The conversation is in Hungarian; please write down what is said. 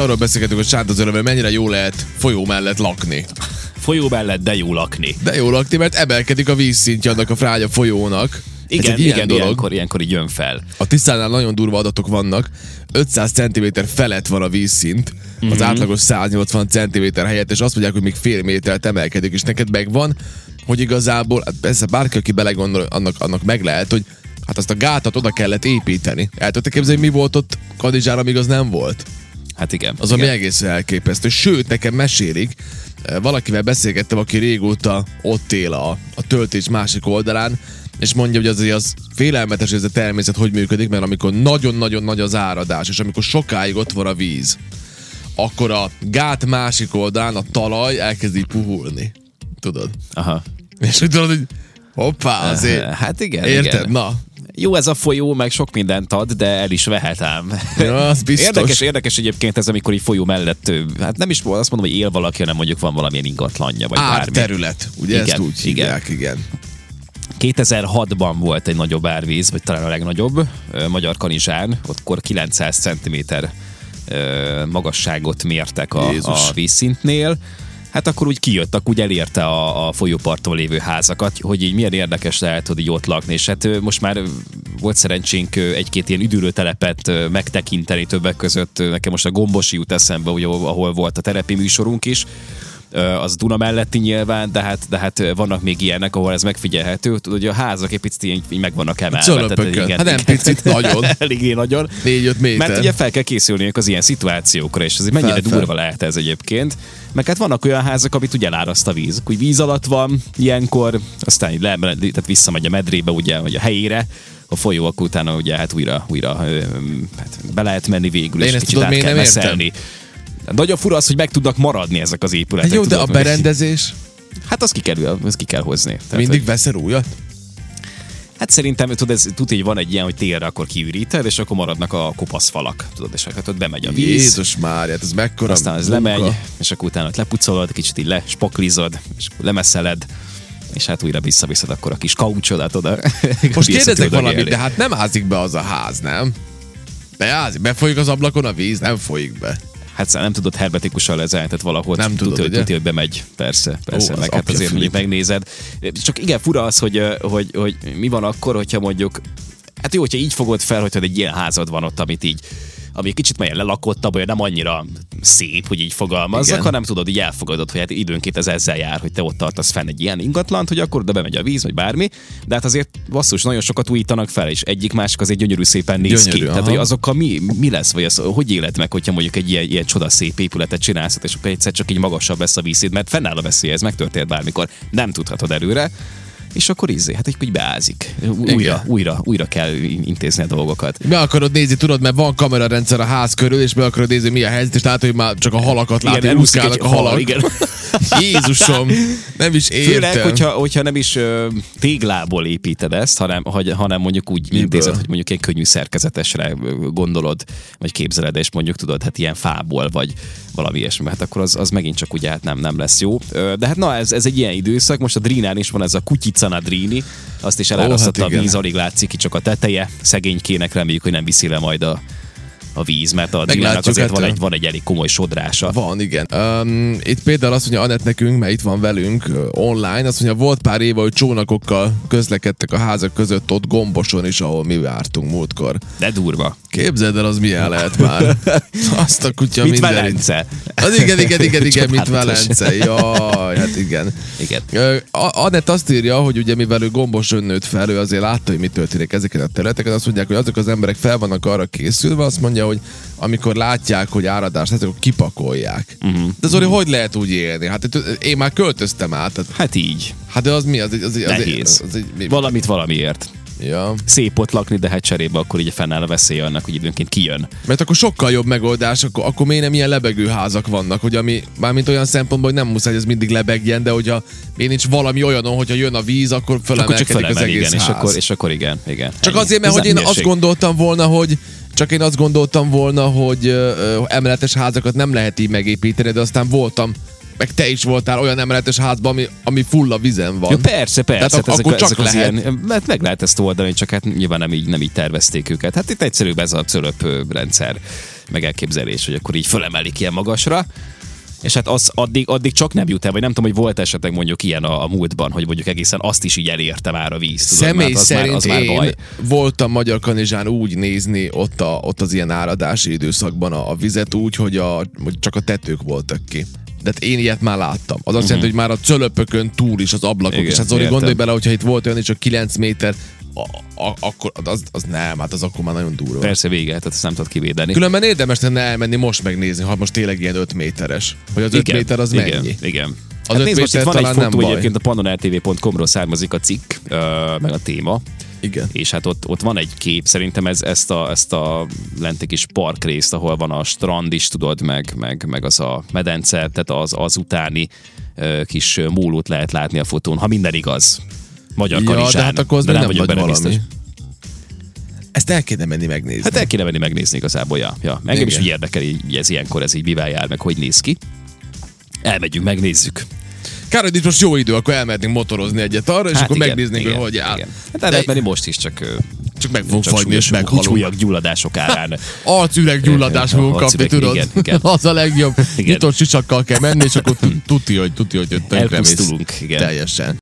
Arról beszélgetünk, hogy Sántozőrövel mennyire jó lehet folyó mellett lakni. Folyó mellett, de jó lakni. De jó lakni, mert emelkedik a vízszintje annak a frágya folyónak. Igen, egy ilyen igen, dolog. ilyenkor, ilyenkor így jön fel. A tisztánál nagyon durva adatok vannak. 500 cm felett van a vízszint, az Mhm. átlagos 180 cm helyett, és azt mondják, hogy még fél métert emelkedik, és neked megvan, hogy igazából, hát persze bárki, aki belegondol, annak, annak meg lehet, hogy hát azt a gátat oda kellett építeni. El tudod képzelni, mi volt ott Kadizsára, amíg az nem volt? Hát igen. Az ami igen. egészen elképesztő. Sőt, nekem mesélik, eh, valakivel beszélgettem, aki régóta ott él a, a töltés másik oldalán, és mondja, hogy azért az félelmetes, hogy ez a természet hogy működik, mert amikor nagyon-nagyon nagy az áradás, és amikor sokáig ott van a víz, akkor a gát másik oldalán a talaj elkezd így puhulni. Tudod? Aha. És úgy tudod, hogy hoppá, azért... Hát igen, Érted? igen. Na, Jó ez a folyó, meg sok mindent ad, de el is vehet ám. Ja, az biztos. Érdekes, érdekes egyébként ez, amikor így folyó mellett, hát nem is azt mondom, hogy él valaki, hanem mondjuk van valamilyen ingatlanja, vagy bármi. árterület. Ugye Igen, ezt úgy igen. hívják, igen. 2006-ban volt egy nagyobb árvíz, vagy talán a legnagyobb, Magyar Kanizsán, ott akkor 900 cm magasságot mértek a, Jézus. a vízszintnél. Hát akkor úgy kijött, úgy elérte a, a folyóparton lévő házakat, hogy így milyen érdekes lehet, hogy így ott lakni. És hát most már volt szerencsénk egy-két ilyen üdülőtelepet megtekinteni többek között. Nekem most a Gombosi jut eszembe, ugye, ahol volt a terepi műsorunk is. Az Duna melletti nyilván, de hát, de hát vannak még ilyenek, ahol ez megfigyelhető. Tudod, hogy a házak egy picit így, így meg vannak emelve. Cölöpökön. Hát nem picit, nagyon. Eléggé nagyon. 4-5 méter. Mert ugye fel kell készülniük az ilyen szituációkra, és ez mennyire Fel, fel. durva lehet ez egyébként. Meg hát vannak olyan házak, amit ugye eláraszt a víz. Úgy víz alatt van ilyenkor, aztán így le, tehát visszamegy a medrébe, ugye, vagy a helyére, a folyó, akkor utána ugye hát újra, újra hát be lehet menni végül, De és kicsit át kell nem értem? Nagyon fura az, hogy meg tudnak maradni ezek az épületek. Jó, de a berendezés Hát az ki kell, az ki kell hozni. Tehát, mindig hogy- veszel újat? Hát szerintem, tudod, ez, tudod, hogy van egy ilyen, hogy télre akkor kiüríted, és akkor maradnak a kopasz falak, tudod, és akkor ott bemegy a víz. Jézus már, ez mekkora aztán ez munka. lemegy, és akkor utána ott lepucolod, kicsit így lespaklizod, és akkor lemeszeled, és hát újra visszaviszed akkor a kis kaucsodat oda. Most kérdezek valamit, élni. de hát nem ázik be az a ház, nem? Beázik, befolyik az ablakon a víz? Nem folyik be. Hát nem tudod hermetikusan lezárni, tehát valahogy Nem tudod, ugye? tudja, hogy bemegy, persze, persze, Ó, az meg hát apja azért mondjuk megnézed. Csak igen, fura az, hogy, hogy, hogy mi van akkor, hogyha mondjuk, hát jó, hogyha így fogod fel, hogyha egy ilyen házad van ott, amit így ami kicsit melyen lelakottabb, olyan nem annyira szép, hogy így fogalmazzak, Igen. hanem tudod, így elfogadod, hogy hát időnként ez ezzel jár, hogy te ott tartasz fenn egy ilyen ingatlant, hogy akkor oda bemegy a víz, vagy bármi, de hát azért basszus, nagyon sokat újítanak fel, és egyik másik azért gyönyörű szépen néz Gyönyörű, ki. Tehát, aha. hogy azokkal mi, mi lesz, vagy az, hogy éled meg, hogyha mondjuk egy ilyen, ilyen csodaszép épületet csinálsz, és akkor egyszer csak így magasabb lesz a vízszint, mert fennáll a veszély, ez megtörtént bármikor, nem tudhatod előre, és akkor izé, hát egy beázik. Újra, Igen. újra, újra kell intézni a dolgokat. Be akarod nézni, tudod, mert van kamerarendszer a ház körül, és be akarod nézni, mi a helyzet, és látod, hogy már csak a halakat látod, elúszik úszkálnak a halak. igen. Jézusom, nem is értem. Főleg, hogyha, hogyha nem is ö, téglából építed ezt, hanem, hogy, hanem mondjuk úgy Miből? intézed, hogy mondjuk egy könnyű szerkezetesre gondolod, vagy képzeled, és mondjuk tudod, hát ilyen fából, vagy valami ilyesmi, hát akkor az, az megint csak ugye hát nem, nem lesz jó. De hát na, ez, ez egy ilyen időszak, most a Drinán is van ez a Kutyicana Drini, azt is elárasztotta hát a víz, alig látszik ki csak a teteje, szegénykének reméljük, hogy nem viszi le majd a, a víz, mert a Meglátjuk, azért hát, van egy, van egy elég komoly sodrása. Van, igen. Um, itt például azt mondja Anett nekünk, mert itt van velünk online, azt mondja, volt pár éve, hogy csónakokkal közlekedtek a házak között ott Gomboson is, ahol mi vártunk múltkor. De durva. Képzeld el, az milyen lehet már. Azt a kutya Mit minden. Velence? Az igen, igen, igen, igen, mint Csodálatos. Velence. Jaj, hát igen. Igen. Anett azt írja, hogy ugye mivel ő gomboson nőtt fel, ő azért látta, hogy mi történik ezeken a területeken, azt mondják, hogy azok az emberek fel vannak arra készülve, azt mondja, hogy amikor látják, hogy áradás lesz, akkor kipakolják. Uh-huh. De Zoli, hogy lehet úgy élni? Hát én már költöztem át. Hát így. hát de az mi? Az, az, az, egy- Nehéz. Az, egy, mi? Valamit valamiért. Ja. Szép ott lakni, de hát cserébe akkor így fennáll a veszély annak, hogy időnként kijön. Mert akkor sokkal jobb megoldás, akkor, akkor miért nem ilyen lebegő házak vannak, hogy ami, mármint olyan szempontból, hogy nem muszáj, hogy ez mindig lebegjen, de hogyha még nincs valami olyanon, hogyha jön a víz, akkor Akkor csak fölemelkedik az egész igen, és ház. akkor, és akkor igen, igen. Csak Ennyi. azért, mert Ez hogy én azt gondoltam volna, hogy csak én azt gondoltam volna, hogy ö, ö, emeletes házakat nem lehet így megépíteni, de aztán voltam, meg te is voltál olyan emeletes házban, ami, ami full a vizen van. Ja, persze, persze. Tehát hát ak- akkor csak ezek lehet. Ilyen, mert meg lehet ezt oldani, csak hát nyilván nem így, nem így tervezték őket. Hát itt egyszerűbb ez a cölöp rendszer. meg elképzelés, hogy akkor így fölemelik ilyen magasra. És hát az addig, addig csak nem jut el, vagy nem tudom, hogy volt esetleg mondjuk ilyen a, a múltban, hogy mondjuk egészen azt is így elérte már a víz. Tudod, Személy az szerint már, az már baj. voltam Magyar Kanizsán úgy nézni ott, a, ott az ilyen áradási időszakban a, a vizet úgy, hogy, a, hogy csak a tetők voltak ki. De hát én ilyet már láttam. Az azt jelenti, hogy már a cölöpökön túl is az ablakok. Mhm. Igen, és hát Zoli, gondolj bele, hogyha itt volt olyan, hogy csak 9 méter, a, a, akkor az, az nem, hát az akkor már nagyon durva. Persze vége, tehát ezt nem tudod kivédeni. Különben érdemes lenne elmenni most megnézni, ha most tényleg ilyen 5 méteres. Hogy az 5 méter az igen, mennyi? Igen. Az hát nézd, most itt van egy fotó egyébként a pannonrtv.com-ról származik a cikk, ö, meg a téma, Igen. és hát ott, ott van egy kép, szerintem ez, ezt, a, ezt a lenti kis parkrészt, ahol van a strand is, tudod, meg, meg, meg az a medence, tehát az, az utáni kis mólót lehet látni a fotón, ha minden igaz. Magyar Ja, kanizsán, de hát akkor az de nem, vagyok benne valami. biztos. Ezt el kéne menni megnézni. Hát el kéne menni megnézni igazából, ja. ja. Engem Igen. is úgy érdekel, így ez ilyenkor, ez így mivel jár, meg hogy néz ki. Elmegyünk, megnézzük. Kár, hogy nincs most jó idő, akkor elmehetnénk motorozni egyet arra, és akkor igen, megnéznénk, igen, hogy hogy áll. igen. Hát el lehet menni most is, csak, Csak meg fogunk fagyni, és meghalunk. súlyos gyulladások árán. Arcüreggyulladást fogunk kapni, Arcüreg, tudod? igen, igen. Az a legjobb. Igen. Nyitott sisakkal kell menni, és akkor tu- tuti, hogy tuti, hogy tönkremész. Elpusztulunk, igen. Teljesen.